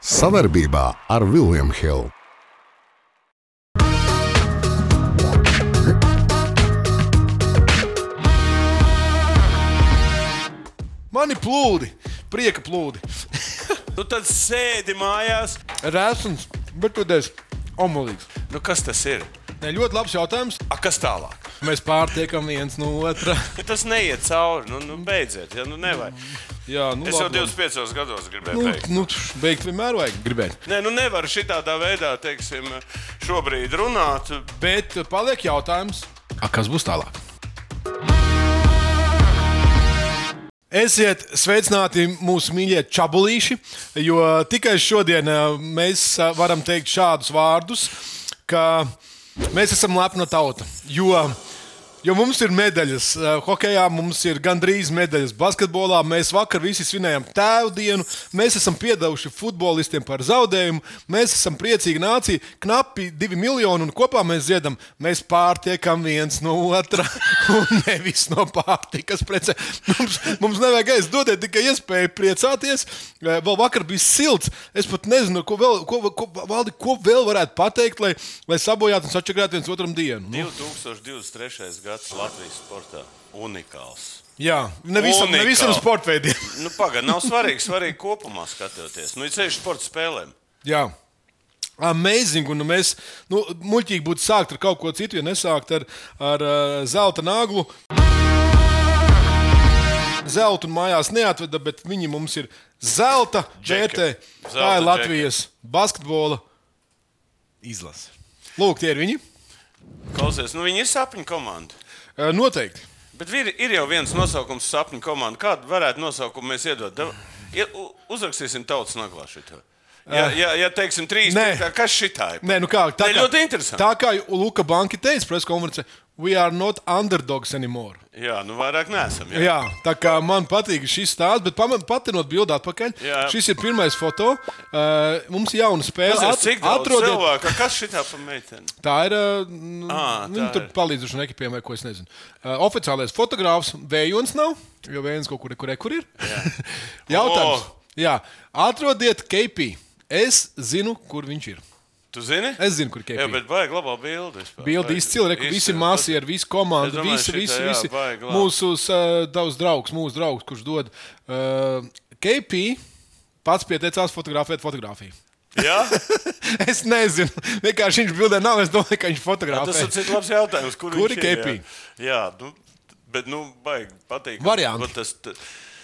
Savarbībā ar Vilniņu Hildu. Mani plūdi, prieka plūdi. Nu, tad sēdi mājās. Rēsns, bet tu esi omulīgs. Nu, kas tas ir? Ne, ļoti labs jautājums. A, kas tālāk? Mēs pārtiekam viens no otra. Tas neiet cauri. Nu, nu, beidziet, ja nu nevajag. Jā, nu, Es jau labi, labi. 25 gados gribēju Nu, beigt. nu, beigt vienmēr vajag gribēt. Nē, nu nevar šitādā veidā, teiksim, šobrīd runāt. Bet paliek jautājums, a, kas būs tālāk? Esiet sveicināti mūsu mīļie čabulīši, jo tikai šodien ā, mēs ā, varam teikt šādus vārdus, ka mēs esam lepna tauta. Jo, jo mums ir medaļas, ā, hokeja mums ir gandrīz medaļas, basketbolā mēs vakar visi svinējām tēvu dienu, mēs esam piedevuši futbolistiem par zaudējumu, mēs esam priecīgi nācija, knapi divi miljoni un kopā mēs dziedam, mēs pārtiekam viens no otra un nevis no pārtikas precē. Mums, mums nevajag aiz dodiet tikai iespēju priecāties. Eh, Vēl vakar bija silts. Es pat nezinu, ko vēl, ko, ko, valdi, ko vēl varētu pateikt, lai, lai sabojātu un sačakrētu viens otram dienu. Nu, 2023. Gads Latvijas sportā unikāls. jā, ne visam, ne visam Unikāli. sporta veidiem. Nu, Pagaidām, nav svarīgi, svarīgi kopumā skatoties. Nu, ir ceļš sporta spēlēm. Jā. Amazing, un mēs nu, muļķīgi būtu sākt ar kaut ko citu, ja nesākt ar, ar uh, zelta naglu. Zelta mājās neatveda, bet viņi mums ir zelta vērtē. Tā ir Latvijas basketbola izlase. Lūk, tie ir viņi. Klausies, nu, viņi ir sapņu komanda. Uh, Noteikti. Bet ir, ir jau viens nosaukums sapņu komanda. Kādu varētu nosaukumu mēs iedot? Da- Ja, uzrakstīsim tautas naglā šito. Ja, ja, ja teiksim, trīs, Nē. piektā, kas šitā ir? Nē, nu kā, tā, kā, ļoti interesanti. tā kā Luka Banki teica preskonferencē, we are not underdogs anymore. Jā, nu vairāk neesam. Jā. Jā, tā kā man patīk šis stāsts, bet patinot bildi atpakaļ. Jā. Šis ir pirmais foto. Uh, mums ir jauna spēle. Pazies, cik daudz atrodiet- cilvēku, kas šitā pa meiteni? Tā ir. Uh, Viņi tā tur ir. palīdzuši no ekipiem, vai ko es nezinu. Uh, oficiālais fotogrāfs Vējons nav, jo Vējons kaut kur, kur, kur ir. Jautājums. O! Jā, atrodiet KP. Es zinu, kur viņš ir. Tu zini? Es zinu, kur KP Jā, ir. bet vajag labā bildi. Bildi izcili, reku, visi masi ar visu komandu, domāju, visi, šitā, visi, jā, visi. Mūsu uh, daudz draugs, mūsu draugs, kurš dod uh, KP, pats pieteicās fotografēt fotografiju. Jā, Es nezinu, vienkārši viņš bildē nav. Es domāju, ka viņš tas fotografē. ir cits labs jautājums. Kur, Kur ir KP? Jā, jā nu, bet, nu, baigi patīk. Varianti. Tas, tas,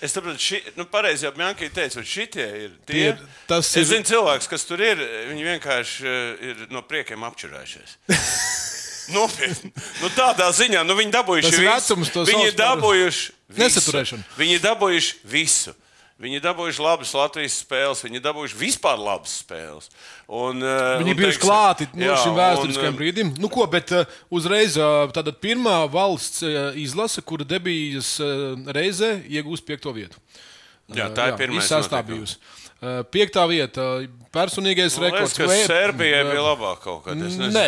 Es saprotu, ši, nu, pareizi jau Mjankī teica, ka šitie ir tie. Ir- tas es ir- zinu, cilvēks, kas tur ir, viņi vienkārši eh, ir no priekiem apčurājušies. Nopietni. Nu, tādā ziņā nu, viņi dabūjuši visu. vecums Viņi ir dabūjuši visu. nesaturēšanu. Viņi ir dabūjuši visu. Viņi dabūjuši labas Latvijas spēles, viņi dabūjuši vispār labas spēles. Un, eh, Viņi un, bijuši teiksim, klāti nu, jā, šim un, vēsturiskajam eh, brīdim. Nu, ko, bet uh, uzreiz tāda pirmā valsts izlase, kura debijas reizē iegūst piekto vietu. Jā, tā ir pirmā. Uh, piektā vieta, personīgais Man rekords. ka Vē- Serbijai bija labāk kaut tāds. Nē,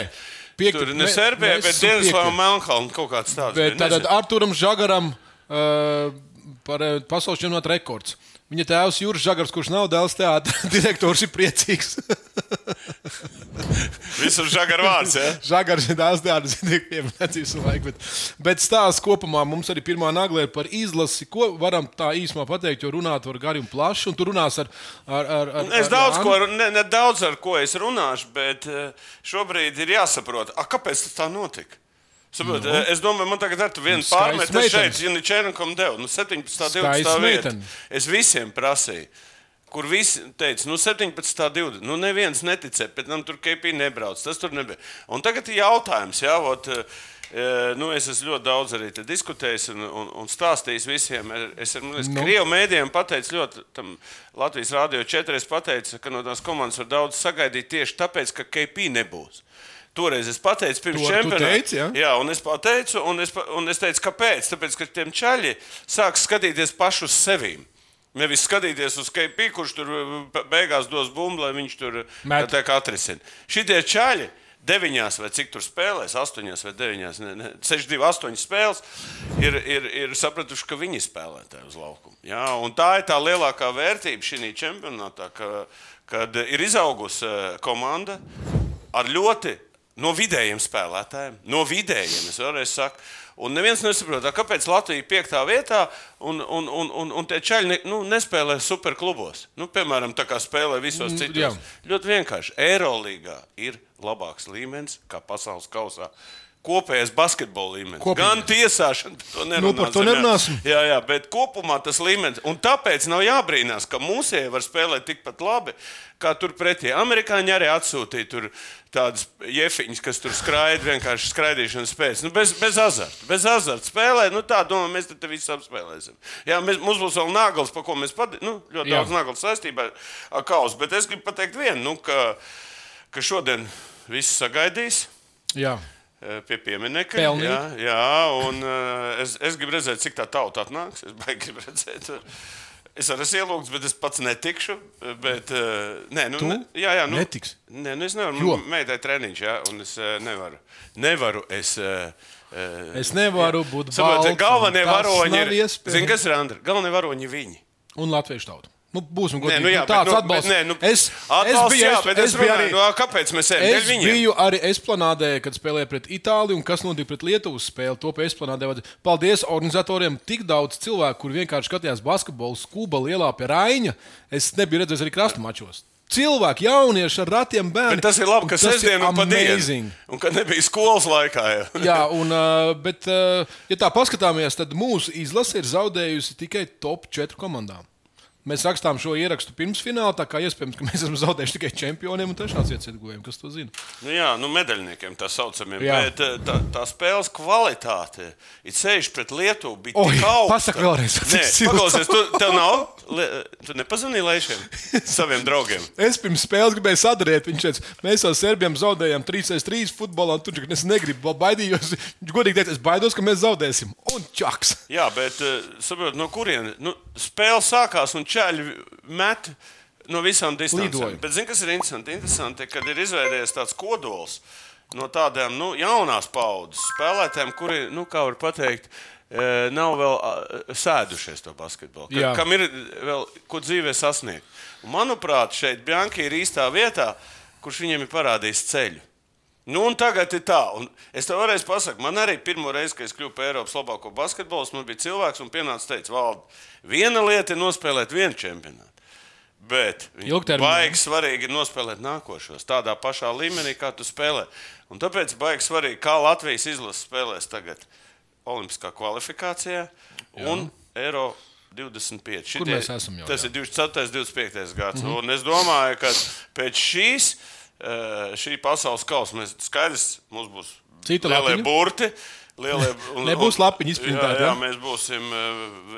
piekta, Tur ne Serbijai, bet Dienvidslāvā Melnkalna kaut kāds tāds. Bet bija, tātad. Arturam Žagaram uh, par pasaules čempionāta rekords. Viņa tēvs Juris Žagars, kurš nav dēls teātris, direktors ir priecīgs. Visur žagar vārds. Ja? Žagars ir dēls teātris, tiek pieminēts visu laiku. Bet, bet stāsts kopumā mums arī pirmā naglē ir par izlasi. Ko varam tā īsumā pateikt, jo runāt var gari un plaši, un tu runās ar, ar, ar, ar Es ar daudz Jāni. ko, ne, ne daudz ar ko es runāšu, bet eh, šobrīd ir jāsaprot, a, kāpēc tas tā notika. Saprot, no. Es domāju, man tagad ir viena Nu, pārmeta šeit, ja Černakam deva nu, 17, 20 Skaists vieta. meitenes. Es visiem prasīju. Kur visi teica, nu, 17, 20. Nu, neviens neticēja, pēc tam tur KP nebrauc. Tas tur nebija. Un tagad ir jautājums, jā, ot, eh, nu, es esmu ļoti daudz arī diskutējis un, un, un stāstījis visiem. Es ar Nu. Krievu mēdījiem pateicu ļoti, tam Latvijas Rādio 4. pateicu, ka no tās komandas var daudz sagaidīt tieši tāpēc, ka KP nebūs. Toreiz es pateicu, pirms To čempionāta. teici, ja? Jā, un es pateicu, un es, un es teicu, kāpēc? Tāpēc, ka tiem čaļi sāk skatīties pašu uz sevi. Nevis skatīties uz KP, kurš tur uh, beigās dos bumbu, lai viņš tur Met. tā kā atrisina. Šitie čaļi deviņās vai cik tur spēlēs, astoņās vai deviņās, ne, ne, 6, 2, 8 spēles, ir, ir, ir sapratuši, ka viņi spēlē tajā uz laukuma. Un tā ir tā lielākā vērtība šī čempionātā, ka, kad ir izaugusi eh, komanda ar ļoti no vidējiem spēlētājiem, no vidējiem, es vēlreiz saku. Un neviens nesaprot, kāpēc Latvija ir piektā vietā, un, un, un, un, un tie čaļi ne, nu, nespēlē superklubos. Nu, piemēram, tā kā spēlē visos Mm, citos. jā. Ļoti vienkārši. Eirolandā ir labāks līmenis kā pasaules kausā. Kopējais basketbola līmenis. Kopīgais. Gan tiesāšana, par to nerunāsim. Nu, par to nerunāsim. Jā, jā, bet kopumā tas līmenis. Un tāpēc nav jābrīnās, ka mūsēji var spēlēt tikpat labi, kā tur pretī. Amerikāņi arī atsūtīja tur tādas jefiņas, kas tur skraida vienkārši skraidīšanas spējas. Nu, bez, bez azarta. Bez azarta spēlē, nu tā domā, mēs te visu apspēlēsim. Jā, mēs, mums būs vēl nagls, pa ko mēs padīsim. Nu, ļoti Jā. daudz nagls saistībā ar kausu. Bet es gribu pateikt vienu, nu, ka, ka šodien viss sagaidīs Jā. Pie pieminiekta. Jā, jā, un eh, es, es gribu redzēt, cik tā tauta atnāks. Es gribu redzēt. Es arī esmu ielūgts, bet es pats netikšu. Bet, eh, nē, nu, Tu ne, jā, jā, nu, netiksi? Nē, nu, es nevaru. Jo? Meitai treniņš, jā, un es eh, nevaru. Nevaru es. eh, Es nevaru būt Saprotiet, balts, galvenie varoņi ir. Zini, kas ir Andri? Galvenie varoņi viņi. Un latviešu tautu. Nu, būsim Nē, godīgi. nu, jā, nu, tāds bet, nu, atbalsts. Bet, nē, nu, es, atbalsts, es biju, jā, es, es biju arī. nu, kāpēc mēs ejam? Es biju arī Esplanādē, kad spēlēju pret Itāliju, un kas notika pret Lietuvas spēli. To pie Esplanādē vajadzēja. Paldies organizatoriem. Tik daudz cilvēku, kur vienkārši skatījās basketbolu skūba lielā pie Raina. Es nebiju redzējis arī krasta mačos. Cilvēki, jaunieši ar ratiem, bērni. Bet tas ir labi, ka sestdiena un pa amazing. dienu. Un ka nebija skolas laikā. Jā. Jā, un, uh, bet, uh, ja tā paskatāmies, tad mūsu izlase ir zaudējusi tikai top 4 komandām. Mēs rakstām šo ierakstu pirms fināla, tā kā iespējams, ka mēs esam zaudējuši tikai čempioniem un trešās vietas ieguvējiem. Kas to zina? Nu, jā, nu, medaļniekiem tā saucamiem. Jā. Bet eh, tā, tā spēles kvalitāte, ir ceļš pret Lietuvu, bija Oi, tik augsta. pasaka vēlreiz, Nē, paklausies, tu, tev nav. Le, tu nepazvanīji Leišiem, saviem draugiem. Es pirms spēles gribēju sadarīt. Viņš teica, mēs jau Serbijam zaudējām 3-3 futbolā, un tur es negribu, baidījos. Godīgi teica, es baidos, ka mēs zaudēsim. Un čaks! Jā, bet eh, saprot, no kurienes nu, spēle sākās un čaļi met no visām distancēm. Bet zini, kas ir interesanti? Interesanti, kad ir izveidojies tāds kodols no tādām nu, jaunās paudzes spēlētājiem, kuri, nu, kā var pateikt, eh, nav vēl sēdušies to basketbolu. Ka, kam ir vēl ko dzīvē sasniegt. Un, manuprāt, šeit Bjanka ir īstā vietā, kurš viņiem ir parādījis ceļu. Nu, un tagad ir tā, un es tev vēlreiz pasaku, man arī pirmo reizi, kad es kļuvu par Eiropas labāko basketbolistu, man bija cilvēks, un pienāca teica, valdi, viena lieta ir nospēlēt vienu čempionātu. Bet baigi svarīgi ir nospēlēt nākošos tādā pašā līmenī, kā tu spēlē. Un tāpēc baigi svarīgi, kā Latvijas izlase spēlēs tagad Olimpiskā kvalifikācijā un Eiro 25. Kur mēs esam jau, Tas jā. ir 24. 25. gads. Mm -hmm. Un es domāju, ka pēc šīs, šī pasaules kausa mēs skaidrs, mums būs Cita lielie lapiņa. burti. Lielie, un, Nebūs lapiņa jā, izprintēta, jā, ja? mēs būsim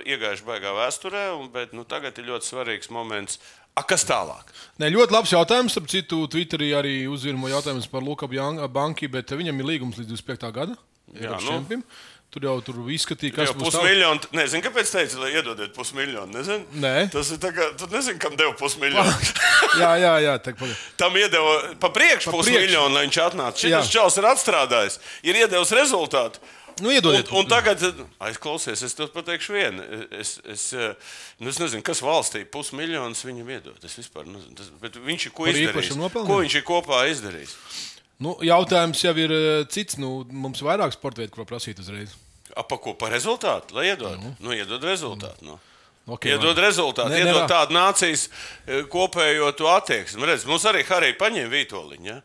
iegājuši baigā vēsturē, un, bet nu, tagad ir ļoti svarīgs moments. A, kas tālāk? Nē, ļoti labs jautājums. Starp citu, Twitterī arī uzvirmo jautājumus par Luka Banki, bet viņam ir līgums līdz 25. gada. Eiropas nu. Tur jau tur izskatīja, kas tālāk. pusmiljonu. Nezinu, kāpēc teicu, lai iedodiet pusmiljonu. Nezinu. Nē. Tas ir tā kā, tu nezini, kam deva pusmiljonu. Jā, jā, jā. Tā, pagaid. Tam iedeva pa priekšu Pa pusmiljonu, lai viņš atnāca. Šis čels ir atstrādājis, ir iedevis rezultātu. Nu, iedodiet. Un, un tagad, aizklausies, es tev pateikšu vienu. Es, es, eh, nu, es nezinu, kas valstī pusmiljonus viņam iedod. Es vispār nezinu. Tas, bet viņš ir ko izdarījis? Ko viņš ir kopā izdarījis? Nu, jautājums jau ir eh, cits. Nu, mums ir vairāk sporta veidu, ko prasīt uzreiz. Apa ko par rezultātu? Lai iedod. Nu, nu iedod rezultātu. Nu. Okay, Iedod rezultātu, Nē, iedod nē, tādu nācijas eh, kopējo attieksmi. Redz, mums arī Harija paņēma vītoliņu. Ja?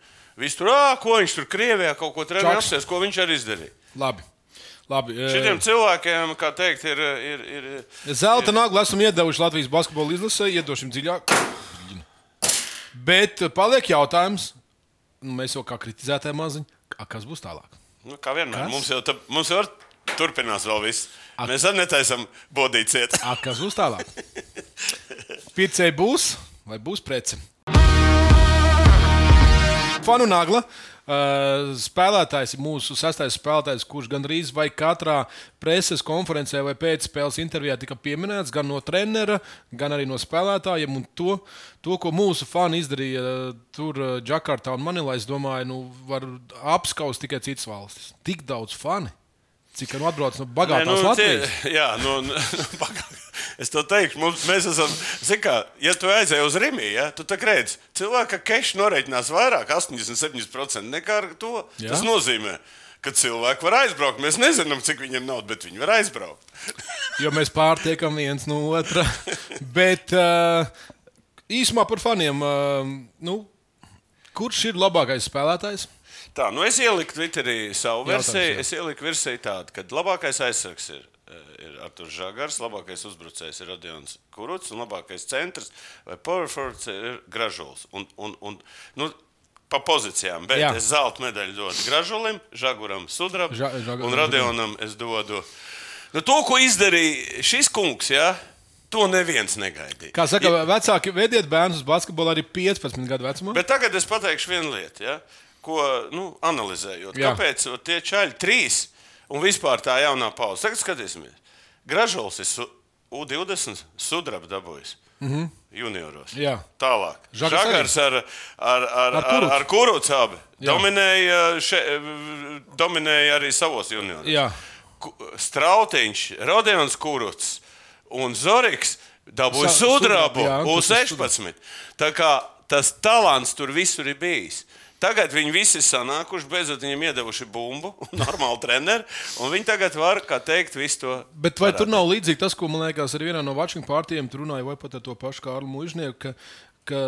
Viss tur, ā, ko viņš tur Krievijā kaut ko Čaks. trenējies, ko viņš arī izdarīja. Labi. Labi. eh, Šitiem cilvēkiem, kā teikt, ir. ir, ir Zelta nagla esam iedevuši Latvijas basketbola izlasē, iedošam dziļāk. Bet paliek jautājums, nu, mēs jau kā kritizētāji maziņi, a, kas būs tālāk? nu, kā vienmēr, Kas? mums jau, tā, mums jau var- turpinās vēl viss. Mēs arī netaisām bodīt ciet. A, kas būs tālāk? Pircēji būs vai būs prece? fanu nagla. Uh, spēlētājs mūsu sastais spēlētājs, kurš gandrīz vai katrā preses konferencē vai pēcspēles intervijā tika pieminēts gan no trenera, gan arī no spēlētājiem. To, to, ko mūsu fani izdarīja uh, tur, uh, Džakartā un Manilā, es domāju, nu, var apskaust tikai citas valstis. Tik daudz fani! Cik nu atbrauc no bagātās Nē, nu, Latvijas? Tie, jā, nu, nu, es to teikšu. Mums, mēs esam, kā, ja tu aizēji uz Rīgā, ja, tu tā redzi, cilvēka kešu norēķinās vairāk, 87% nekā to. Jā. Tas nozīmē, ka cilvēki var aizbraukt. Mēs nezinām, cik viņiem nav, bet viņi var aizbraukt. jo mēs pārtiekam viens no otra. Bet uh, īsumā par faniem. Uh, nu, kurš ir labākais spēlētājs? Tā, nu es ieliku Twitterī savu versiju. Es ieliku versiju tādu, ka labākais aizsargs ir, eh, ir Arthurs Žagars, labākais uzbrucējs ir Rodions Kuruts un labākais centrs vai powerforwards ir Gražuls. Un, un, un, nu, Pa pozīcijām, bet Jā. es zelta medaļu dodu Gražulim, Žaguram, Sudrabam Ža- Žaga- un Radionam. Es dodu nu, to, ko izdarīja šis kungs. Ja? To neviens negaidīja. Kā saka, vecāki vediet bērnus uz basketbolu arī 15 gadu vecumā. Bet tagad es pateikšu vienu lietu, ja? Ko nu, analizējot. Jā. Kāpēc tie čaļi trīs un vispār tā jaunā pauze? Tagad skatīsimies. Gražulis ir su, U20 sudraba dabūjis. Mm -hmm. Junioros. Jā. Tālāk. Žagars ar, ar, ar, Ar ar, abi. Jā. Dominēja, še, dominēja arī savos junioros. Jā. Strautiņš, Rodions Kurucs un Zorigs dabūja sudrabu sudrabu, jā, tas ir U16. Tā kā tas talants tur visur ir bijis. Tagad viņi visi ir sanākuši, beidzot viņiem iedevuši bumbu, un normāli treneri. un Viņi tagad var, kā teikt, visu to. Bet vai tur nav līdzīgi tas, ko man liekas, arī vienā no Vačinga partijiem tur runāja, vai pat ar to pašu Kārlu Mūžnieku, ka, ka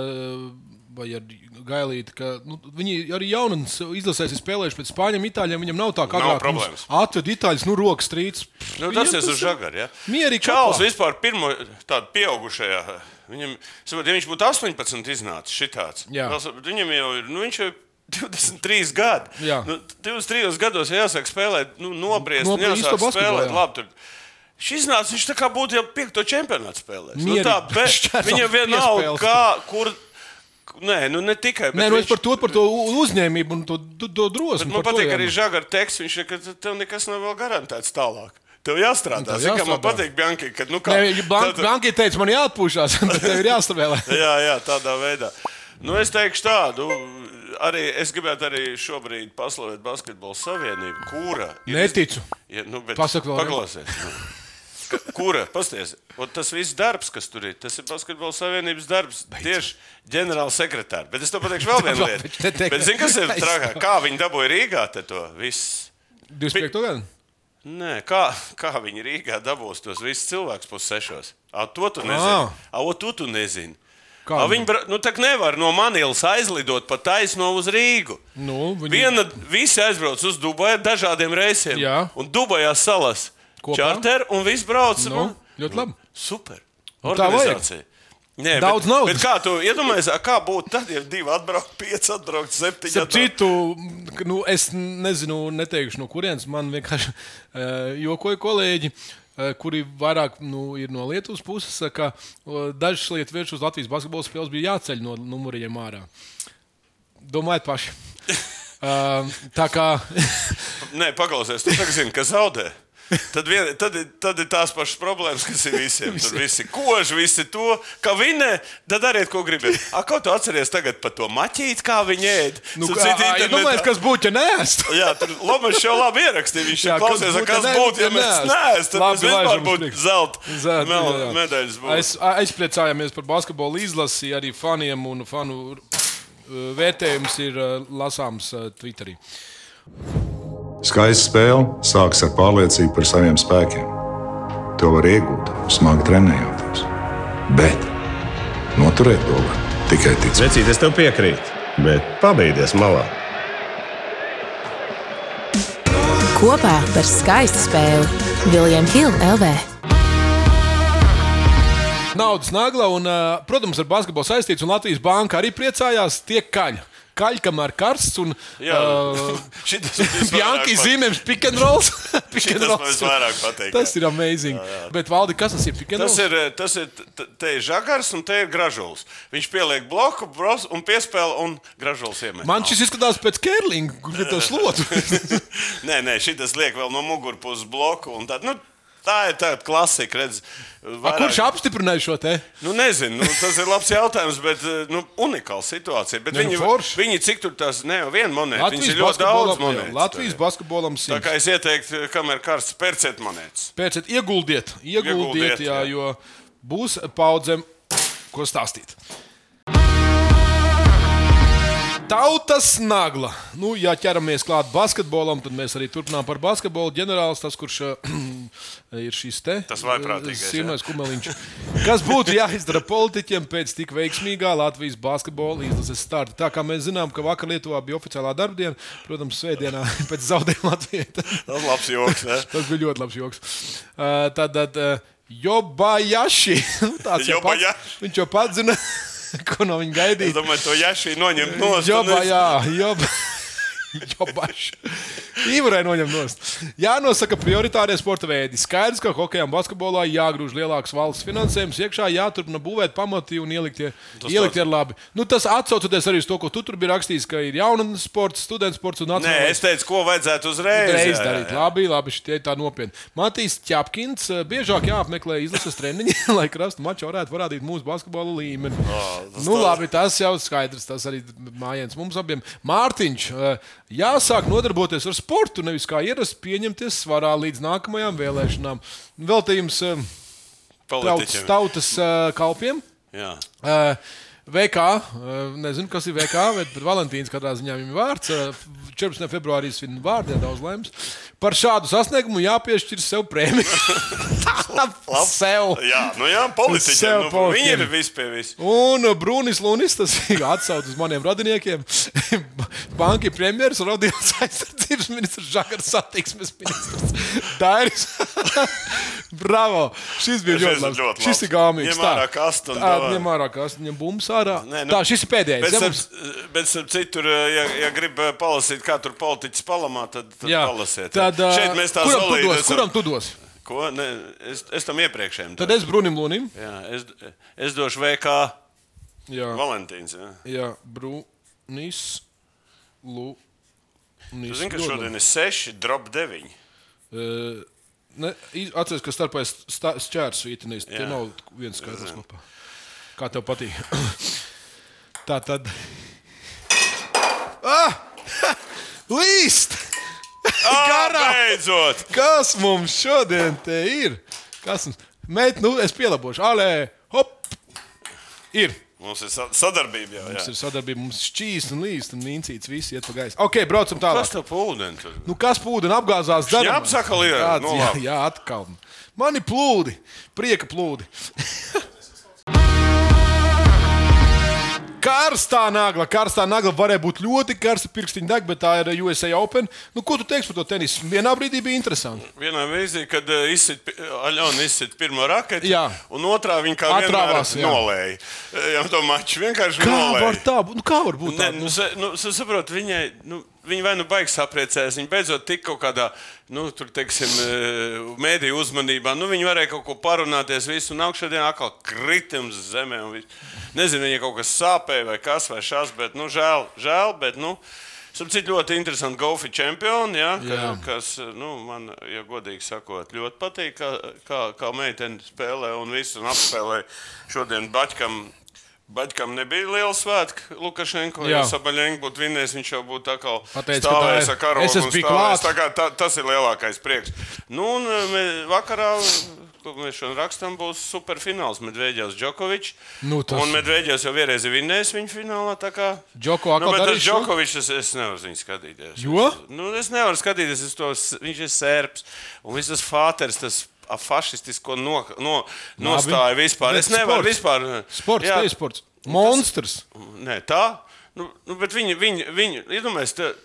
vai ar Gailīti, ka nu, viņi arī jaunums izlasēs ir spēlējuši pēc spāņiem, itāļiem. Viņam nav tā kā Nav problēmas. Atved itāļus, nu, rokas strīds. Nu, tas ir uz žagara. Ja? Mierīgi Čāls kopā. vispār pirmo tādu pieaugušajā. Viņam, ja viņš būtu 18 iznācis šitāds, saprot, viņam jau ir, nu, viņš jau ir 23 gadi. Jā. Nu, 23 gados jau jāsāk spēlēt, nu, nobriest, Nobriest jāsāk spēlēt. jā. Labi, tur. Šis nāca, viņš tā kā būtu jau piekto čempionātu spēlējis. Nu, tā, bet viņam vienalga, kā, kur. Nē, nu ne tikai. Nē, nu viņš- par to, par to uzņēmību un to, to, to drosmi. Man to patīk jā. arī žagara teksts. Viņš ir, ka tev nekas nav vēl garantēts tālāk. Tev jāstrādā. Tev Zini, kā man jāstrādā. patīk, Bianki, kad nu kā. Nē, Blank, tad- Blanki teica, man jāatpūšas, bet tev ir jāstrādā. Jā, jā, tādā veidā. Nu, es teikšu tādu. Arī es gribētu arī šobrīd paslavēt Basketbalu savienību, kura. Neticu. Ja, nu, bet Pasak vēlreiz. Paklausies. Kura? Pasties. Tas viss darbs, kas tur ir, tas ir Basketbalu savienības darbs. Tieši ģenerāla sekretāra. Bet es to pateikšu vēl vienu lietu. Bet zini, kas ir trakāk? Kā viņi dabūja Rīgā to visu? 25. gadu? Nē, kā, kā viņi Rīgā dabūs tos visus cilvēkus pussešos? A, to tu nezini. Ā. A, o, tu tu nezini. Kā A, viņi bra- nu, tā nevar no Manilas aizlidot pa taisno uz Rīgu. Nu, viņi... Viena, visi aizbrauc uz Dubaju dažādiem reisiem. Jā. Un Dubajā salas Kopā? čarter un viss brauc. Nu, ļoti labi. Super. Tā Organizācija. Nē, Daudz bet, naudas. Bet kā tu iedomājies, kā būtu tad, ja divi atbrauc, pieci atbrauc, septiņi atbrauc? citu, nu, es nezinu, neteikšu no kurienes. Man vienkārši uh, jokoja kolēģi, uh, kuri vairāk nu, ir no Lietuvas puses, ka uh, dažas lietas vērš uz Latvijas basketbola spēles bija jāceļ no numuriem ārā. Domājiet paši. Uh, tā kā Nē, paklausies, tu tagad zini, ka zaudē. Tad, vien, tad, tad ir tās pašas problēmas, kas ir visiem. Tur visi kož, visi to, ka vinē, tad dariet, ko gribat. A, ko tu atceries tagad par to maķīti, kā viņi ēd? nu, kā, ja internetā- domājat, kas būtu, ja nē, Jā, tur Lomas jau labi ierakstīja. Viņš Jā, jau kas klausies, būtu, kas ja būtu, ja ne- mēs neēst. Tad Labi, mēs vispār būtu zelta medaļas. Es aizpriecājāmies par basketbolu izlasi, arī faniem un fanu uh, vērtējums ir uh, lasāms uh, Twitterī. Skaista spēle sākas ar pārliecību par saviem spēkiem. To var iegūt, smagi trenējoties. Bet noturēt to var tikai ticēt. Vecīt, es tev piekrītu, bet pabeigties malā. Kopā par skaistu spēli Viljams Hilde LV. naudas nagla, un, protams, ar basketbolu saistīts, un Latvijas banka arī priecājās, tiek kaļ. Kaļ, kamēr karsts un Jā, Bianchi pat- zīmēs pick and rolls. Pick and rolls. visvairāk patīk, Tas jā. ir amazing. Bet, Valdi, kas tas ir pick and Tas ir, tas ir, te ir žagars un te ir gražulis. Viņš pieliek bloku, bros, un piespēle, un gražulis iemet. Man šis izskatās pēc Kerlinga, kur ir to slotu. nē, nē, šis liek vēl no mugurpuses bloku. un Tā, nu, tā ir tāda klasika. Redz, A, vairāk- Kurš apstiprināja šo te? Nu, nezinu, nu, tas ir labs jautājums, bet eh, nu, unikāla situācija. Bet Ne, nu, viņi, forši. viņi cik tur tās, ne jau viena monēta, viņas ir ļoti daudz monētu. Latvijas basketbolam Tā simts. kā es ieteiktu, kamēr karsts pērciet monētas. Tam ieguldiet, ieguldiet, Ieguldiet, jā, jā. jo būs paudzēm, ko stāstīt. Tautas nagla. Nu, ja ķeramies klāt basketbolam, tad mēs arī turpinām par basketbolu. Ģenerālis, tas, kurš uh, ir šis te. Sirmais kumeliņš. Kas būtu jāizdara politiķiem pēc tik veiksmīgā Latvijas basketbola izlases starta? Tā kā mēs zinām, ka vakar Lietuvā bija oficiālā darbdiena, protams, svētdienā pēc zaudējuma Latvijai. Tas labs joks. Tas bija ļoti labs joks. Uh, tad, tad Jobajaši. Nu, tāds jau pats, viņš jau pats zina, ko no viņa Es gaidīt. domāju, to jāšī noņemt no Jobā, jā, job. Īvarai noņem nost. Jānosaka prioritārie sporta veidi. Skaidrs, ka hokejā un basketbolā jāgrūž lielāks valsts finansējums, iekšā jāturpina būvēt pamati un ielikt, ielikt ir labi. Nu, tas atsaucoties arī uz to, ko tu tur biji rakstījis, ka ir jaunatnes sports, students sports un Nē, nacionālais es teicu, ko vajadzētu uzreiz, Reiz jā, darīt. jā, jā. Labi, labi, šitie ir tā nopietni. Matīs Čapkins eh, biežāk jāapmeklē izlases treniņi, lai krastu maču varētu parādīt mūsu basketbola līmeni. tas nu, labi, tas jau skaidrs. Tas arī mājiens mums abiem. Mārtiņš, eh, jāsāk nodarboties ar sportu, nevis kā ierasts pieņemties svarā līdz nākamajām vēlēšanām. Veltījums eh, tautas, tautas eh, kalpiem. Jā. VK, uh, nezinu, kas ir VK, bet, bet Valentīns katrā ziņā viņam ir vārds. Uh, 14. februārī svin vārdu, daudz laimes. Par šādu sasniegumu jāpiešķir sev prēmiju. sev. Jā, nu jā, politiķiem. Nu, politiķiem. viņi ir visi pie vis. Un Brūnis Lunis, tas ir atsaucis uz maniem radiniekiem. Banki premjeras, Rodijas aizsardzības ministrs, Žakars satiksmes ministrs. Dairis. Bravo! Šis bija ļoti ir labs. ļoti Šis ir gāmīgs. Ņem ārā kastu ņem ārā kastu, ņem bums ārā. Nē, nu, Tā, šis ir pēdējais. Bet, mums- bet starp citu, tur, ja, ja grib eh, palasīt, kā tur politiķis palamā, tad, tad Jā, palasiet. tad, uh, Šeit mēs tā kuram tu dos? esam- Kuram tu dos? Ko? Ne, es, es tam iepriekšējiem. Tad es Brunim Lunim. Jā, es, es došu VK Jā, Valentīns. Jā. jā Brunis Lunis. Tu zini, ka šodien ir 6, drop 9. Uh, ne, iz- Atceries, ka starpā ir šķērs vītenīs. Tie Jā. nav viens skaidrs kopā. Kā tev patīk? Tā tad. Ah! Līst! Garā! Beidzot! Kas mums šodien te ir? Kas mums? Mēt, nu, es pielabošu. Alē, hop! Ir. Mums ir sa- sadarbība. Mums Jā. ir sadarbība, mums šķīs un līst un nīcīts. Visi iet pa gaisu. Ok, braucam Kas tālāk. tev plūdeni tur? Nu, kas un apgāzās darbā? Šņāps atkal ir, Tāds, nu jā, jā, atkal. Mani plūdi, prieka plūdi. Karstā nagla, karstā nagla varēja būt ļoti karsta pirkstiņa deg, bet tā ir USA Open. Nu, ko tu teiksi par to tenisu? Vienā brīdī bija interesanti. Vienā brīdī, kad uh, izsit, Aļona izsita pirmo raketi, Jā. un otrā viņa kā Atrāvās, nolēja. Eh, Jā, to maču vienkārši Kā nolēja. var tā? Nu, kā var būt tā? nu, nu, sa- saprot, viņai, nu, viņa vai nu baigs sapriecēs, viņa beidzot tik kaut kādā, nu, tur, teiksim, eh, mēdīju uzmanībā. Nu, viņa varēja kaut ko parunāties, visu, un augšā dienā atkal kritums zemē. Nezinu, viņai kaut kas sāpēja vai kas vai šās, bet, nu, žēl, žēl bet, nu. Sapratu, ļoti interesanti golfa čempioni, ja, ka, kas nu, man, ja godīgi sakot, ļoti patīk, kā, kā, kā meitene spēlē un visu un apspēlē. Šodien Baķkam, Baķkam nebija liela svētka. Lukašenko, Jā. ja Sabaļņēns būtu vinnējis, viņš jau būtu tā kā tā stāvējis ar karogu. es un esmu bijis stāvējis. klāt. Tā kā tā, tas ir lielākais prieks. Nu, un mē, vakarā, ko mēs šodien rakstām, būs superfināls Medvedevs Džokovičs. Nu, tas- Un Medvedevs jau vienreiz ir vinnējis viņa finālā. tā kā- Džoko nu, bet tas? Džokovičs, es, es nevaru viņu skatīties. Jo? Nu, es nevaru skatīties, es to, viņš ir sērps. Un viss tas fāters, tas fašistisko no, no, nostāja vispār. Bet Es nevaru sports. vispār. Sports, Jā. sports. Monstrs. Nē, tā. Nu, nu, bet viņi, viņi, viņi iedomājieties,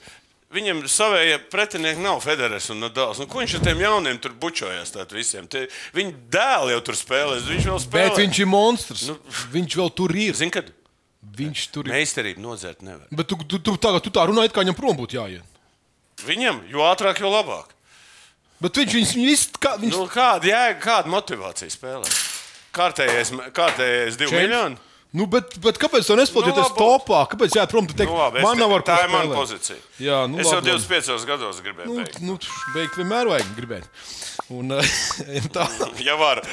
Viņam savējie pretinieki nav Federers un Nadals. Nu, ko viņš ar tiem jauniem tur bučojās? Tie, viņa dēli jau tur spēlēs. Viņš vēl spēlē. Bet viņš ir monstrs. Nu, viņš vēl tur ir. Zini, kad Viņš tur ir. meistarību nodzert nevar. Bet tu, tu, tu, tagad, tu tā runā, it kā viņam prom būtu jāiet. Viņam, jo ātrāk, jo labāk. Bet viņš viņus visu kā. Viņš... Nu, kāda jēga, kāda motivācija spēlēt? Kārtējais, kārtējais divi Čemps. miljoni. Nu, bet, bet kāpēc tā nespēlēties Nu, nu, labi. topā? Kāpēc jā, prom tu teikt, Nu, labi, man nav ar ko tā ir mana pozīcija. Jā, nu, es jau labi, labi. 25 gados gribēju Nu, beigt. nu, beigt vienmēr vajag gribēt. Un, ejam tālāk. Ja var.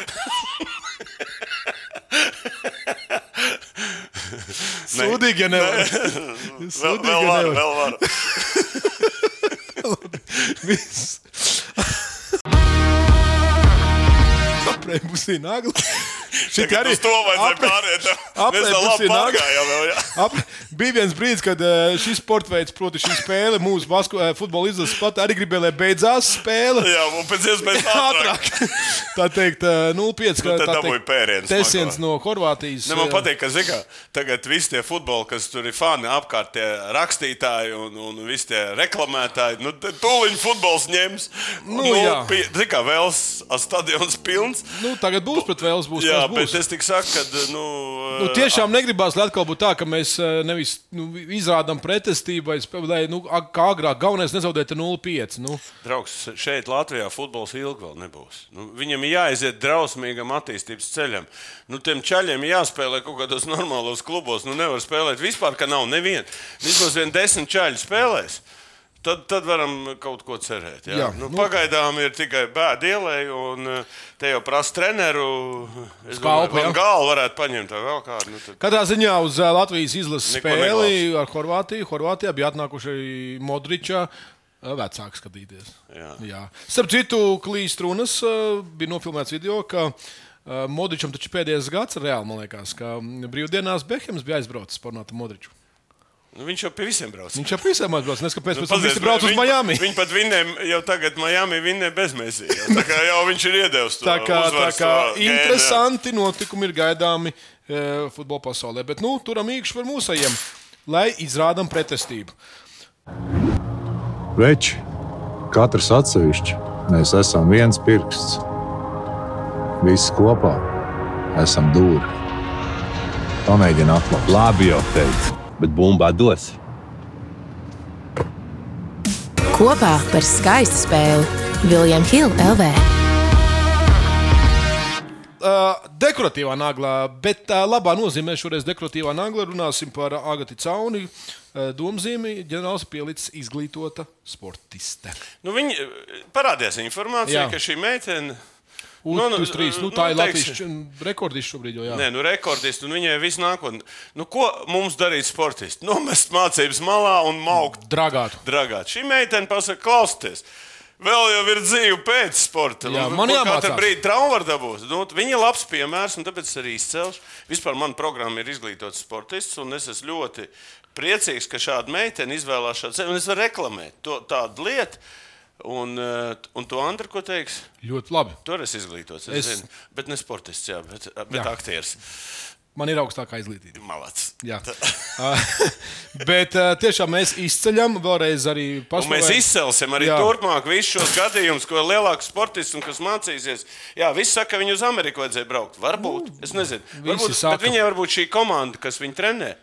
Sūdīgi, ja nevar. Vēl, Sūdīgi, vēl ja var, nevar. vēl var. Viss. Aprēķi būs nagla. Šī Tagad uz to vajadzēja pāriet. Mēs vēl labi pārgājām. Vēl. Ap, bija viens brīdis, kad eh, šis sports veids, proti, šī spēle, mūsu basku, eh, futbola izlases pat arī gribēja, lai beidzās spēle. jā, un pēc iespējas ātrāk. Tā teikt, eh, 0,5. Nu, tad dabūja pērienu Tesiens no Horvātijas. Ne, man patīk, ka zika, tagad visi tie futboli, kas tur ir fani apkārt, tie rakstītāji un, un visi tie reklamētāji, nu, tūlīt futbols ņems. Nu, jā. Zikā, vēls stadions pilns. Nu, tagad būs pret Vēles. Būs, Jā, būs. bet es tik saku, ka, nu, Nu, tiešām negribās, lai atkal būtu tā, ka mēs eh, nevis nu, izrādām pretestību, vai nu, kā agrāk, galvenais nezaudēt 0,5. Nu, Draugs, šeit Latvijā futbols ilgi vēl nebūs. Nu, viņam ir jāiziet drausmīgam attīstības ceļam. Nu, tiem ceļiem jāspēlē kaut kādos normālos klubos. Nu, nevar spēlēt vispār, ka nav neviena. Vismaz vien desmit ceļu spēlēs. Tad, tad varam kaut ko cerēt. Jā. Jā, nu, nu- pagaidām ir tikai bēda ielai, un eh, te jau prasa treneru. Es domāju, ka galvu varētu paņemt vēl kādu. Nu, tad... Katrā ziņā uz eh, Latvijas izlases spēli ar Horvātiju. Horvātijā bija atnākuši arī Modriča. eh, Vecāks skatīties. Jā. Jā. Starp citu, klīst runas, eh, bija nofilmēts video, ka Modričam taču pēdējais gads, reāli man liekas, ka mm, brīvdienās Behems bija aizbraucis par Nātu Modriču. Nu, viņš jau pie visiem brauc. Viņš jau visiem aizbraucis, nes kāpēc pēc tam visi brauc uz Miami. Viņi pat vinnēja, jau tagad Miami vinnēja bez mēsīs. Tā kā jau viņš ir iedevis to Tā kā, tā kā to gēnu, interesanti notikumi ir gaidāmi e, futbola pasaulē. Bet nu, turam īkšķi par mūsējiem, lai izrādām pretestību. Veči, katrs atsevišķi, mēs esam viens pirksts. Visi kopā esam dūri. Pamēģini atklāt. Labi jau teicu, bet bumbā dos. Kopā par skaistu spēli Viljams Hilde LV. Uh, dekoratīvā naglā, bet tā labā nozīmē šoreiz dekoratīvā naglā runāsim par Agati Cauni. Uh, Domzīmi ģenerālis pielicis izglītota sportiste. Nu, viņi parādījās informācija, Jā. ka šī meitene. Nu, nu, trīs, nu, tā ir teiksim, Latvijas rekordists šobrīd. Jau, jā. Nē, nu, rekordists, un viņai viss nākotnē. Nu, ko mums darīt sportisti? Nomest mācības malā un maukt Dragātu. dragāt. Šī meitene pasaka, klausieties. Vēl jau ir dzīve pēc sporta. Jā, Nu, man jāmācās. Katru brīdi traumu var dabūt. Nu, viņa ir labs piemērs, un tāpēc es arī izcelšu. Vispār man programma ir izglītots sportists, un es esmu ļoti priecīgs, ka šāda meitene izvēlās šādu ceļu. Es varu reklamēt to, tādu lietu. Un, eh, un to Andru, ko teiks? Ļoti labi. Tur es izglītots. Es- Es. Zinu, bet ne sportists, jā, bet, bet Jā. aktieris. Man ir augstākā izglītība. Malacis. Jā. Uh, bet tiešām mēs izceļam vēlreiz arī pašu. mēs izcelsim arī Jā. Turpmāk visus šos gadījumus, ko lielāks sportists un kas mācīsies. Jā, viss saka, ka viņu uz Ameriku vajadzēja braukt. Varbūt. Es nezinu. Varbūt, saka. bet viņai varbūt šī komanda, kas viņu trenē,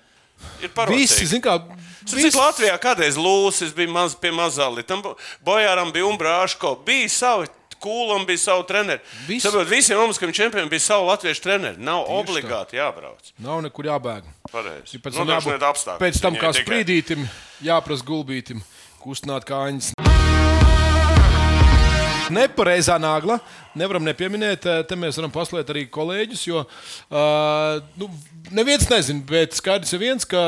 ir Visi, parādījusi. zin kā, Cik Latvijā kādreiz Lūsis bija maz, pie mazāli, tam Bojāram bija Umbrāško, bija savi. Kūlam bija savi treneri. Visi. Saprot, visiem mums, kam čempioniem bija savi latviešu treneri, nav Tieši obligāti jābrauc. Nav nekur jābēg. Pareizi. Pēc tam, Nodrošiniet jābūt- pēc tam kā tikai. sprīdītim, jāprasa gulbītim, kustināt kājas. Nepareizā nagla. Nevaram nepieminēt, eh, te mēs varam paslēgt arī kolēģus, jo uh, nu, neviens nezina, bet skaidrs ir viens, ka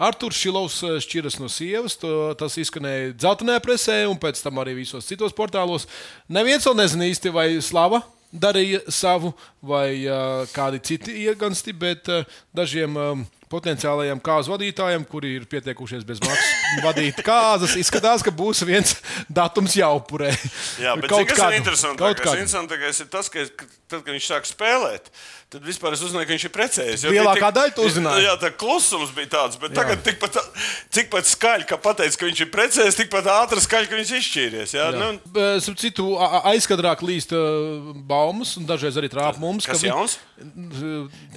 Arthurs Šilovs eh, šķiras no sievas. To, tas izskanēja dzeltenē presē un pēc tam arī visos citos portālos. Neviens vēl nezina īsti, vai Slava darīja savu vai uh, kādi citi iegansti, bet uh, dažiem uh, potenciālajiem kāzu vadītājiem, kuri ir pietiekušies bez maksas vadīt kāzas. Izskatās, ka būs viens datums jāupurē. Jā, bet Kaut kas ir interesantākais? Interesantākais ir tas, ka, tad, kad viņš sāk spēlēt, tad vispār es uzzināju, ka viņš ir precējies. Lielākā daļa tu uzzināji. Jā, tā klusums bija tāds, bet tagad tikpat, tikpat skaļi, ka pateicis, ka viņš ir precējies, tikpat ātri skaļi, ka viņš izšķīries. Jā, jā. Nu, Starp citu, aizkadrāk līst uh, baumas, un dažreiz arī trāpa mums. kas ka jauns?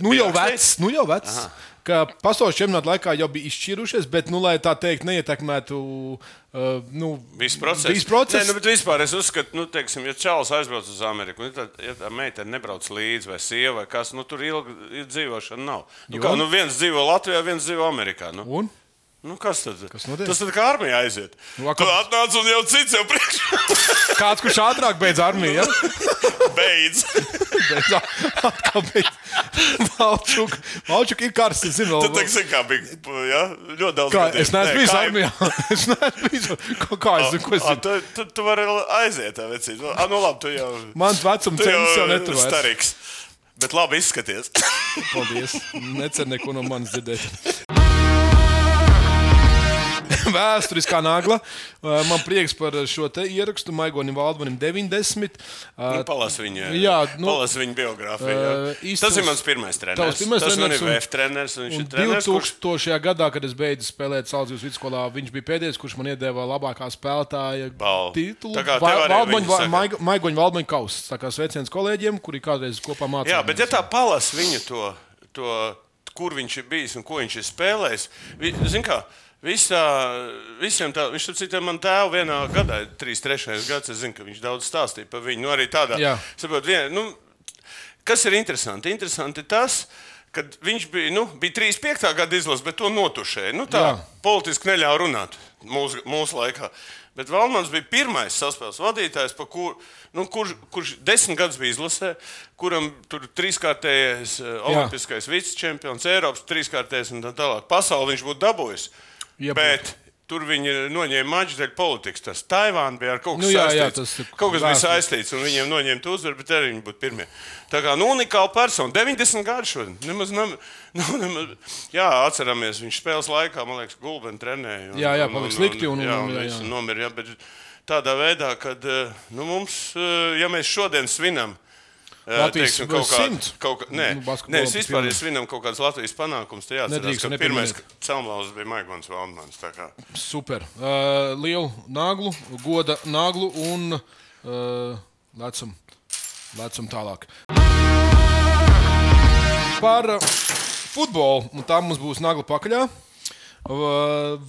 Nu jau vecs, nu jau vecs. Ka pasaules čempionāta laikā jau bija izšķirušies, bet, nu, lai tā teikt, neietekmētu uh, nu, Visu procesu. Visu procesu. Nē, nu, vispār es uzskatu, nu, teiksim, ja čalis aizbrauc uz Ameriku, nu, tad, ja tā meitene nebrauc līdzi, vai sieva, vai kas, nu, tur ilgi dzīvošana nav. Nu, kā, nu, viens dzīvo Latvijā, viens dzīvo Amerikā. Nu. Un? Nu, kas tad? Notiek? Tas tad kā armijā aiziet. Nu, Nu, a, tu atnāc un jau cits jau priekšā Kāds, kurš ātrāk beidz armiju? Ja? beidz. Beidz atkal beidz. Valčuk, Valčuk ir karsts, es zinu. Tad, teiksim, kā bija, ja? ļoti daudz. Kā, gadiem. es neesmu bijis armijā. Es neesmu bijis. Kā, kā es zinu, ko es A, zinu? Tu, tu, tu vari aiziet, tā vecīt. A, nu, labi, tu jau. Mans vecums Tu cenšas jau netur starīgs. Bet labi izskaties. Paldies. Necer neko no manis dzirdēt. Vēsturiskā nagla. Man prieks par šo ierakstu. Maigonim Valdmanim 90. Uh, Nu, Palas viņa, Jā, nu, palas viņa biogrāfiju. uh, jā. īstais- Tas ir mans pirmais treneris. Tavs pirmais Tas man treneris ir un- VF treneris. un Un ir treneris, kurš 2000. gadā, kad es beidzu spēlēt Salzburgas vidusskolā, viņš bija pēdējais, kurš man iedeva labākā spēlētāja Balvu. titulu. Maigoņa Valdmaņa kausa. Tā kā sveiciens kolēģiem, kuri kādreiz kopā mācījās. Jā, bet ja tā palas viņu to, to, kur viņš ir bijis un ko viņš ir spēlējis, vi, zin kā, visā, visiem tā, viņš citam man tēvu vienā gadā, 3-3 gads, es zinu, ka viņš daudz stāstīja par viņu, nu arī tādā, saprot, vien, nu, kas ir interesanti? Interesanti tas, ka viņš bija, nu, bija 35. gada izlases, bet to notušēja. Nu, tā Jā. politiski neļāva runāt mūsu, mūsu laikā. Bet Valmans bija pirmais saspēles vadītājs, kur, nu, kurš, kurš desmit gadus bija izlasē, kuram tur trīskārtējais eh, olimpiskais vicečempions, Eiropas trīskārtējais un tā tālāk. Pasauli viņš būtu dabūjis. Ja bet tur viņi noņēma maču dēļ politikas. Tas Taivāna bija ar kaut kas Nu, jā, jā, saistīts. tas ir kaut kas bija saistīts, un viņiem noņemt uzvaru, bet arī viņi būtu pirmie. Tā kā nu, unikāla persona, 90 gadu šodien. Nemaz, nem, nu, nemaz, jā, atceramies, viņš spēles laikā, man liekas, gulbeni trenēja. un- Jā, jā, un- palika un- slikti, un- jā, un- un jā, viss jā. nomira. Jā, tādā veidā, kad eh, nu, mums, eh, ja mēs šodien svinam, Latvijas teiksim, kaut simts. kaut kā, nē, Nu, nē, es vispār ja svinam kaut kādas Latvijas panākumus, jāatcerās, Nedrīkst ka pirmais celmlauzs bija Maigons Valdmans. Super. Uh, lielu naglu, goda naglu un uh, lecam, lecam tālāk. Par futbolu, un tā mums būs nagla pakaļā.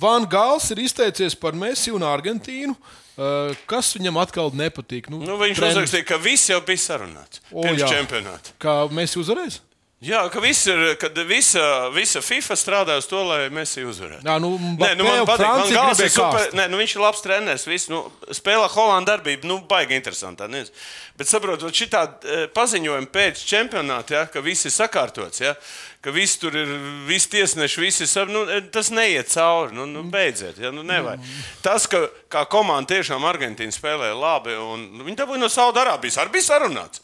Van Gals ir izteicies par Messi un Argentīnu. Uh, kas viņam atkal nepatīk? Nu, Nu, viņš treneris- uzrakstīja, ka viss jau bija sarunāts O, pirms jā. čempionāta. Kā Messi uzvarēs? Jā, ka, viss ir, kad visa, visa FIFA strādā uz to, lai mēs viņu uzvarētu. Jā, nu, Nē, nu man Mbappé, patīk, man Gals ir super. Nē, nu viņš ir labs treneris. Viss, nu, spēlē Holandas darbību, nu, baigi interesanti. tā nezinu. Bet saprotot, šī paziņojuma pēc čempionāta, ja, ka viss ir sakārtots, ja, ka viss tur ir, visi tiesneši, visi ir, nu, tas neiet cauri. Nu, nu, beidziet, ja, nu, nevajag. Tas, ka kā komanda tiešām Argentīna spēlēja labi, un nu, viņi dabūja no Saudārābijas, arī bija sarunāts.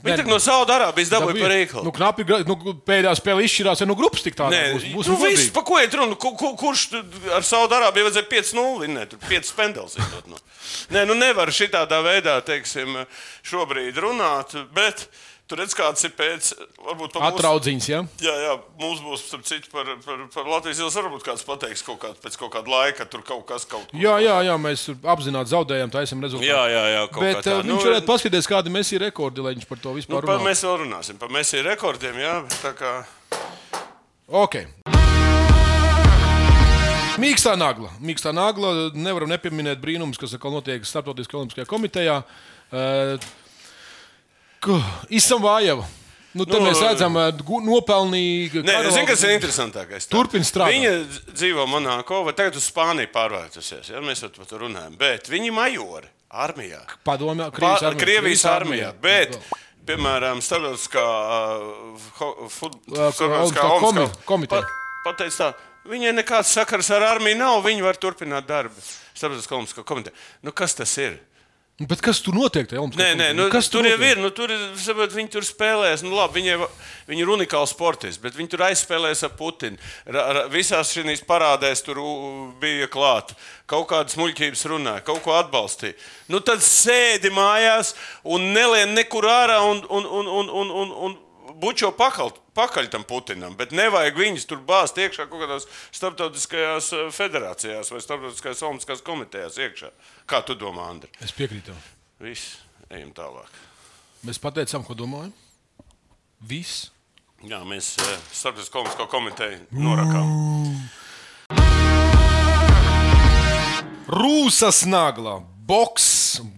Viņi Nē, tā no Saudārābijas dabūja par rīklu. Nu, knapi, nu, pēdējā spēlē izšķirās, ja nu grupas tik tāda Nē, būs. būs nu, viss, pa ko iet runa? Ku, ku, kurš ar Saudārābiju vajadzēja 5-0 vinnēt? Tur 5 pendels iedot. No. Nē, nu nevar šitādā veidā, teiksim, šobrīd runāt, bet tur redz, kāds ir pēc, mūsu- Atraudziņas, ja? Jā, jā, mums būs, citu, par, par, par Latvijas ielas varbūt kāds pateiks kaut kāds, pēc kaut kāda laika, tur kaut kas kaut ko. Jā, jā, jā, mēs apzināti zaudējām, tā esam rezultātu. jā, jā, jā kaut Bet kā tā. uh, viņš varētu paskatīties, kādi mēs ir rekordi, lai viņš par to Nu, vispār runātu. mēs vēl runāsim par Mēsī rekordiem, jā, bet tā kā. Okay. Mīkstā nagla. Mīkstā nagla. Nevaram nepieminēt brīnumus, kas atkal notiek Startautiskajā olimpiskajā komitejā. Uh, Izsam Vājava. Nu, Nu, mēs redzam, uh, gu- nopelnīgi. Nē, zini, kas ir interesantākais? Tā. Turpin strādāt. Viņa dz- dzīvo Monako, vai tagad uz Spāniju pārvērtusies. Ja? Mēs jau par to runājam. Bet viņi majori armijā. Padomā, Krievijas armijā. Krievijas armijā. Bet, piemēram, starptautiskā ho- fut- starptautiskā komi- olimpiskā- komiteja. pa- Pateic tā, viņai nekāds sakars ar armiju nav, viņi var turpināt darbu. Starptautiskā komiteja. Nu, kas tas ir? Bet kas tur notiek? tajā Nē, nē, nu, kas tur jau notiek? ir. Nu, tur, saprot, viņi tur spēlēs. Nu, labi, viņi, viņi ir unikāli sportisti, bet viņi tur aizspēlēs ar Putinu. Ra, ra, visās šīs parādēs tur bija klāta. Kaut kādas muļķības runāja, kaut ko atbalstīja. Nu, tad sēdi mājās un nelien nekur ārā un, un, un, un, un, un, un bučo pakaļ, pakaļ tam Putinam. Bet nevajag viņus tur bāzt iekšā kaut kādās starptautiskajās eh, federācijās vai starptautiskajās olimpiskās komitejās iekšā. Kā tu domā, Andri? Es piekrītu. Viss, ejam tālāk. Mēs pateicām, ko domājam. Viss. Jā, mēs uh, starptautiskā komisko komiteju norakām. Rūsas nagla. Boks,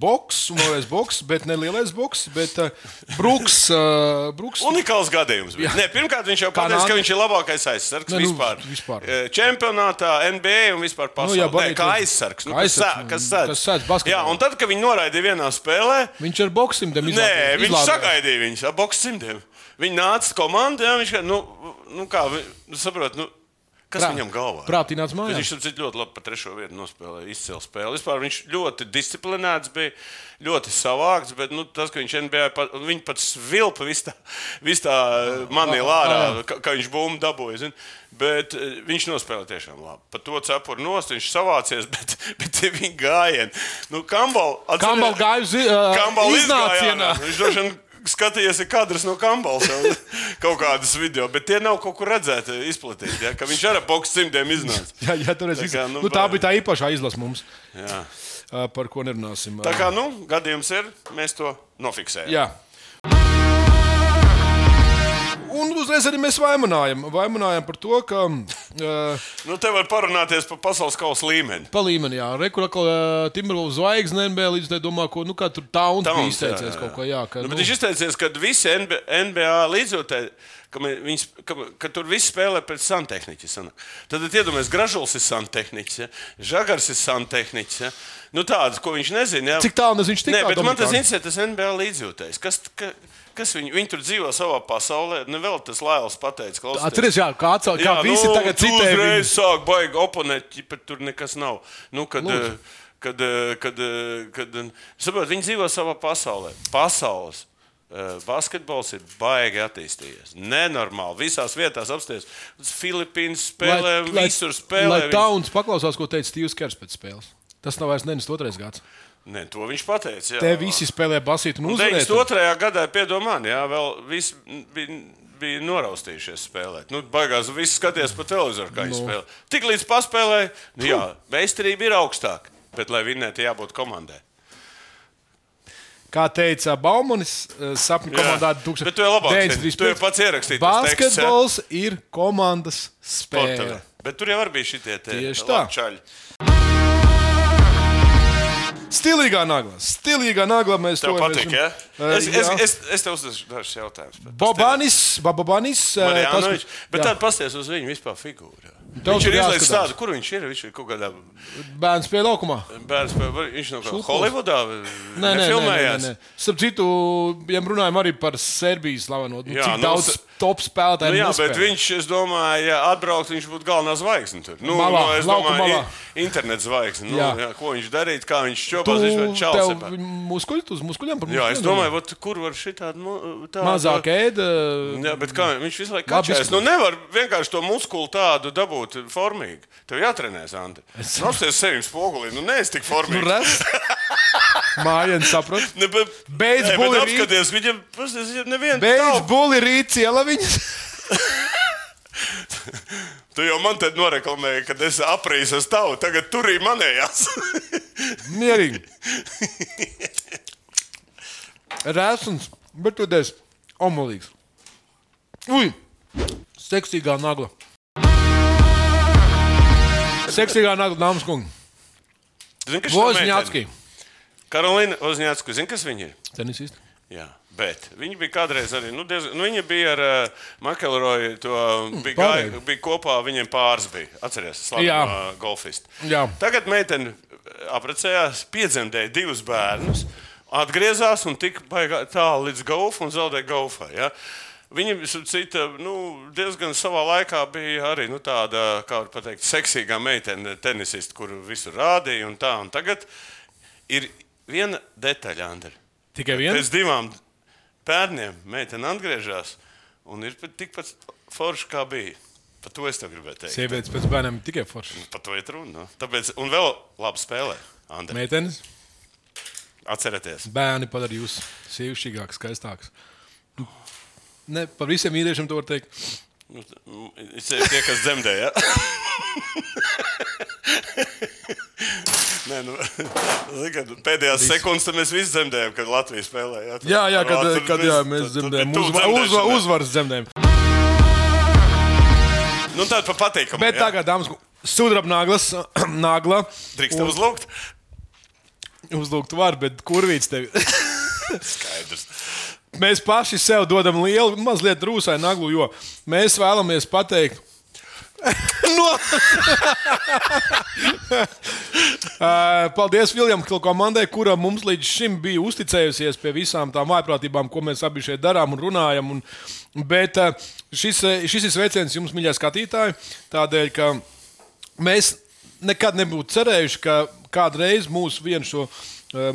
boks, un vēlreiz boks, bet ne lielais boks, bet uh, Brooks. Uh, Brooks Unikāls gadījums. Nē, pirmkārt, viņš jau pateica, ka viņš ir labākais aizsargs Ne, nu, vispār. vispār. Eh, Čempionātā, NBA un vispār pasaulē. jā, Nu, Bonnie, kā tu- aizsargs. Nu, kā aizsargs, kas sēdz? kas sēdz basketbolā. Jā, un tad, kad viņi noraidīja vienā spēlē, Viņš ar boxiem dem Nē, viņš sagaidīja viņus ar boxe simtiem. Viņi nāca komandā, jā, viņš kā, nu, nu kā, nu, saprot, nu, kas Prā- viņam galvā? prātī nāca mājās. Viņš tam ļoti labi pa trešo vietu nospēlēja, izcēla spēli. Vispār viņš ļoti disciplinēts bija, ļoti savāks, bet nu, tas, ka viņš NBA, pa, viņa pat svilpa vis tā, vis tā manī lārā, ka, ka viņš bumbu dabūja. Zin? Bet eh, viņš nospēlēja tiešām labi. Par to cepuru nost viņš savācies, bet, bet viņa gājieni. Nu, Kambal, atceries- Kambal gāja uz uh, Kambala iznācienā. Viņš vien skatījies ir kadrs no Kambala jau kaut kādas video, bet tie nav kaut kur redzēti, izplatīti. Ja? Ka viņš ar boxe simtiem iznāca. Jā, jā, es Tā kā, nu, Nu, tā bija tā īpašā izlase mums, Jā. par ko nerunāsim. Tā kā nu, gadījums ir, mēs to nofiksējam. Jā. Un uzreiz arī mēs vaimanājam, vaimanājam par to, ka uh, Nu, te var parunāties par pasaules kausa līmeni. pa līmeni, jā, rekur atkal uh, Timberwolves zvaigzne NBA līdz tai domā, ko, nu, kā tur tā un tā Towns, jā, izteicies jā, kaut ko, jā, ka, Nu, nu, bet viņš izteicies, ka visi NBA, NBA līdzjūtēji, ka, viņas, ka, ka tur viss spēlē pēc santehniķa. Tad iedomājieties, Gražulis ir santehniķis, ja? Žagars ir santehniķis. Ja? Nu, tādas, ko viņš nezina. Ja? Cik tālu nes viņš tik Nē, tālu bet man tas interesē, tas NBA līdzjūtējs. Kas, ka, kas viņi, viņi tur dzīvo savā pasaulē? Nu, vēl tas Lēls pateica, klausieties. Atceries, jā, kā, atsau, kā visi tagad tu citē uzreiz sāk baigi oponēt, bet tur nekas nav. Nu, kad, Lūdzu. kad, kad, eh, kad, eh, saprot, viņi dzīvo savā pasaulē. Pasaules basketbols ir baigi attīstījies. Nenormāli. Visās vietās apstāties. Filipīnas spēlē, visur spēlē. Lai Tauns paklausās, ko teica Stīvs Kers pēc spēles. Tas nav vairs 92. gads. Nē, to viņš pateica. jā. Te visi spēlē basīt un Un uzvarēt. 92. gadā, piedomājiet, jā, vēl viss bija, bija noraustījušies spēlēt. Nu, baigās, viss skatījās pa televizoru, kā viņi Nu. spēlē. Tik līdz paspēlēja, nu, jā, meistarība ir augstāka, bet, lai vinnētu, jābūt komandai. Kā teica Baumanis, eh, sapņu komandā Bet tu jau labāk zini, tu jau pats jā? Basketbols ir komandas spēle. Bet tur jau bija Tieši tā. labčaļi. Stilīgā nagla. Stilīgā nagla mēs Tev to patīk, ja? Eh, Es, es, es, es tev uzdošu dažus jautājumus. Bobanis, Babanis. eh, tas, Marjanovičs. Bet tad pasties uz viņu vispār figūru. Tev Viņš ir izlaists tādu, kur viņš ir. Viņš ir kaut kādā Bērns pie laukumā. bērns, vai viņš no kā Šūpols. Holivudā Nē, nē, nē, filmējās. Starp citu, ja runājam arī par Serbijas slaveno, Jā, cik nu, daudz top spēlētāju Nu, jā, nespēlē. bet viņš, es domāju, ja atbraukt, viņš būtu galvenā zvaigzne. Tur. Nu, Malā, nu, es domāju, malā. i- interneta zvaigzne. Nu, jā. Jā. Ko viņš darītu, kā viņš viņš tev muskuļi, uz muskuļiem par Jā, es muskuļiem domāju, vot, kur var šī tāda nu, Mazāk ēda. Jā, bet kā, viņš visu laiku kačājas. Nu, nevar vienkārši to muskuli tādu dabūt formīgi. Tev jātrenēs, Anta. Nostāties sevi spogulī. Nu, nē, es tik Nu, formīgi. redz. Mājiņa saprot. Ne, bet, Beidz bet bulli apskaties, viņam, viņam nevienu Beidz buli rīt ciela viņas. Tu jau man te noreklamēji, ka es aprīsu tavu, tagad turī manējās. Mierīgi. Rēsns, bet tu esi omulīgs. Ui! Seksīgā nagla. Seksīgā nagla, dāmas kungi. Zini, kas Vozņācki. Karolīna Ozņācka, zini, kas viņa ir? Tenisisti. Jā, bet viņa bija kādreiz arī. Nu, diezgan, nu, viņa bija ar uh, Makelroju. To bija, pārējie. gāja, bija kopā, viņiem pāris bija. Atcerieties, slavenu golfistu. Jā. Tagad meitene apprecējās, piedzemdēja divus bērnus, atgriezās un baigā tālu līdz golfam un zaudēja golfā. Ja? Viņa cita, nu, diezgan savā laikā bija arī nu, tāda, kā var teikt, seksīgā meitene, tenisiste, kuru visur rādīja. Un tā, un tagad ir viena detaļa, Andri. Tikai viens. Pēc divām pērniem meitene atgriežas un ir pat tikpat forša, kā bija. Par to es gribēju teikt. Sievietes pēc bērniem tikai foršas. Par to ir runa. No? Tāpēc, un vēl labi spēlē, Andri. Meitenes, Atcerieties, bērni padara jūs sievišķīgākus, skaistākus. Nu, Ne, par visiem vīriešiem to var teikt. nu, es teiktu, tie, kas dzemdē. Ja? Nē, nu, pēdējās sekundes mēs visi dzemdējām, kad Latvija spēlēja. Jā, jā, kad, Tur kad jā, mēs tuvu Uzva, uzva, uzvaras dzemdējam. Nu, tāda pa patīkamu. Bet tagad, dāmas, sudraba naglas, nagla. Drīkst tev uzlūgt? Uzlūgt var, bet kurvīts tevi. Skaidrs. Mēs paši sev dodam lielu, mazliet rūsai naglu, jo mēs vēlamies pateikt. no. Uh, Paldies Viljamam Hilda komandai, kura mums līdz šim bija uzticējusies pie visām tām vājprātībām, ko mēs abi šeit darām un runājam. Un, bet uh, šis, eh, šis ir sveiciens jums, mīļie skatītāji, tādēļ, ka mēs nekad nebūtu cerējuši, ka kādreiz mūsu vienu šo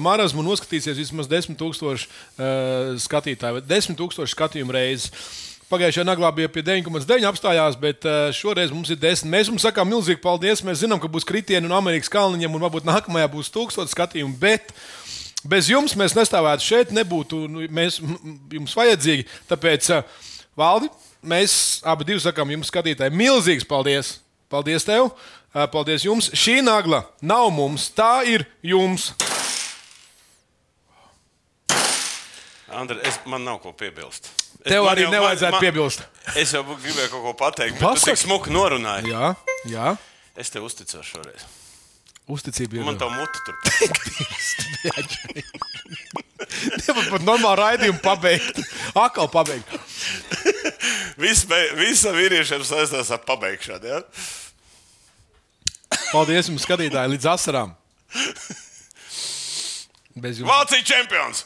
marazmu noskatīsies vismaz 10,000 uh, skatītāju, vai 10,000 skatījumu reizes. Pagājušajā naglā bija pie 9,9 apstājās, bet uh, šoreiz mums ir 10. Mēs jums sakām milzīgi paldies. Mēs zinām, ka būs kritieni un Amerikas kalniņiem, un varbūt nākamajā būs 1000 skatījumu. Bet bez jums mēs nestāvētu šeit, nebūtu nu, mēs, jums vajadzīgi. Tāpēc, uh, Valdi, mēs abi sakām jums, skatītāji, milzīgs paldies! Paldies tev! Uh, Paldies jums! Šī nagla nav mums, tā ir jums! Andri, es, man nav ko piebilst. Tev man arī jau- nevajadzētu man- piebilst. Es jau gribēju kaut ko pateikt, Pasaki. tik smuki norunāji. Jā, jā. Es tev uzticos šoreiz. uzticība ir. Man tā muta tur. Nevar pat normāli raidījumu pabeigt. Akal pabeigt. Visa vīriešiem saistās ar pabeigšanu. Ja? Paldies jums, skatītāji, līdz asarām. Vācija čempions!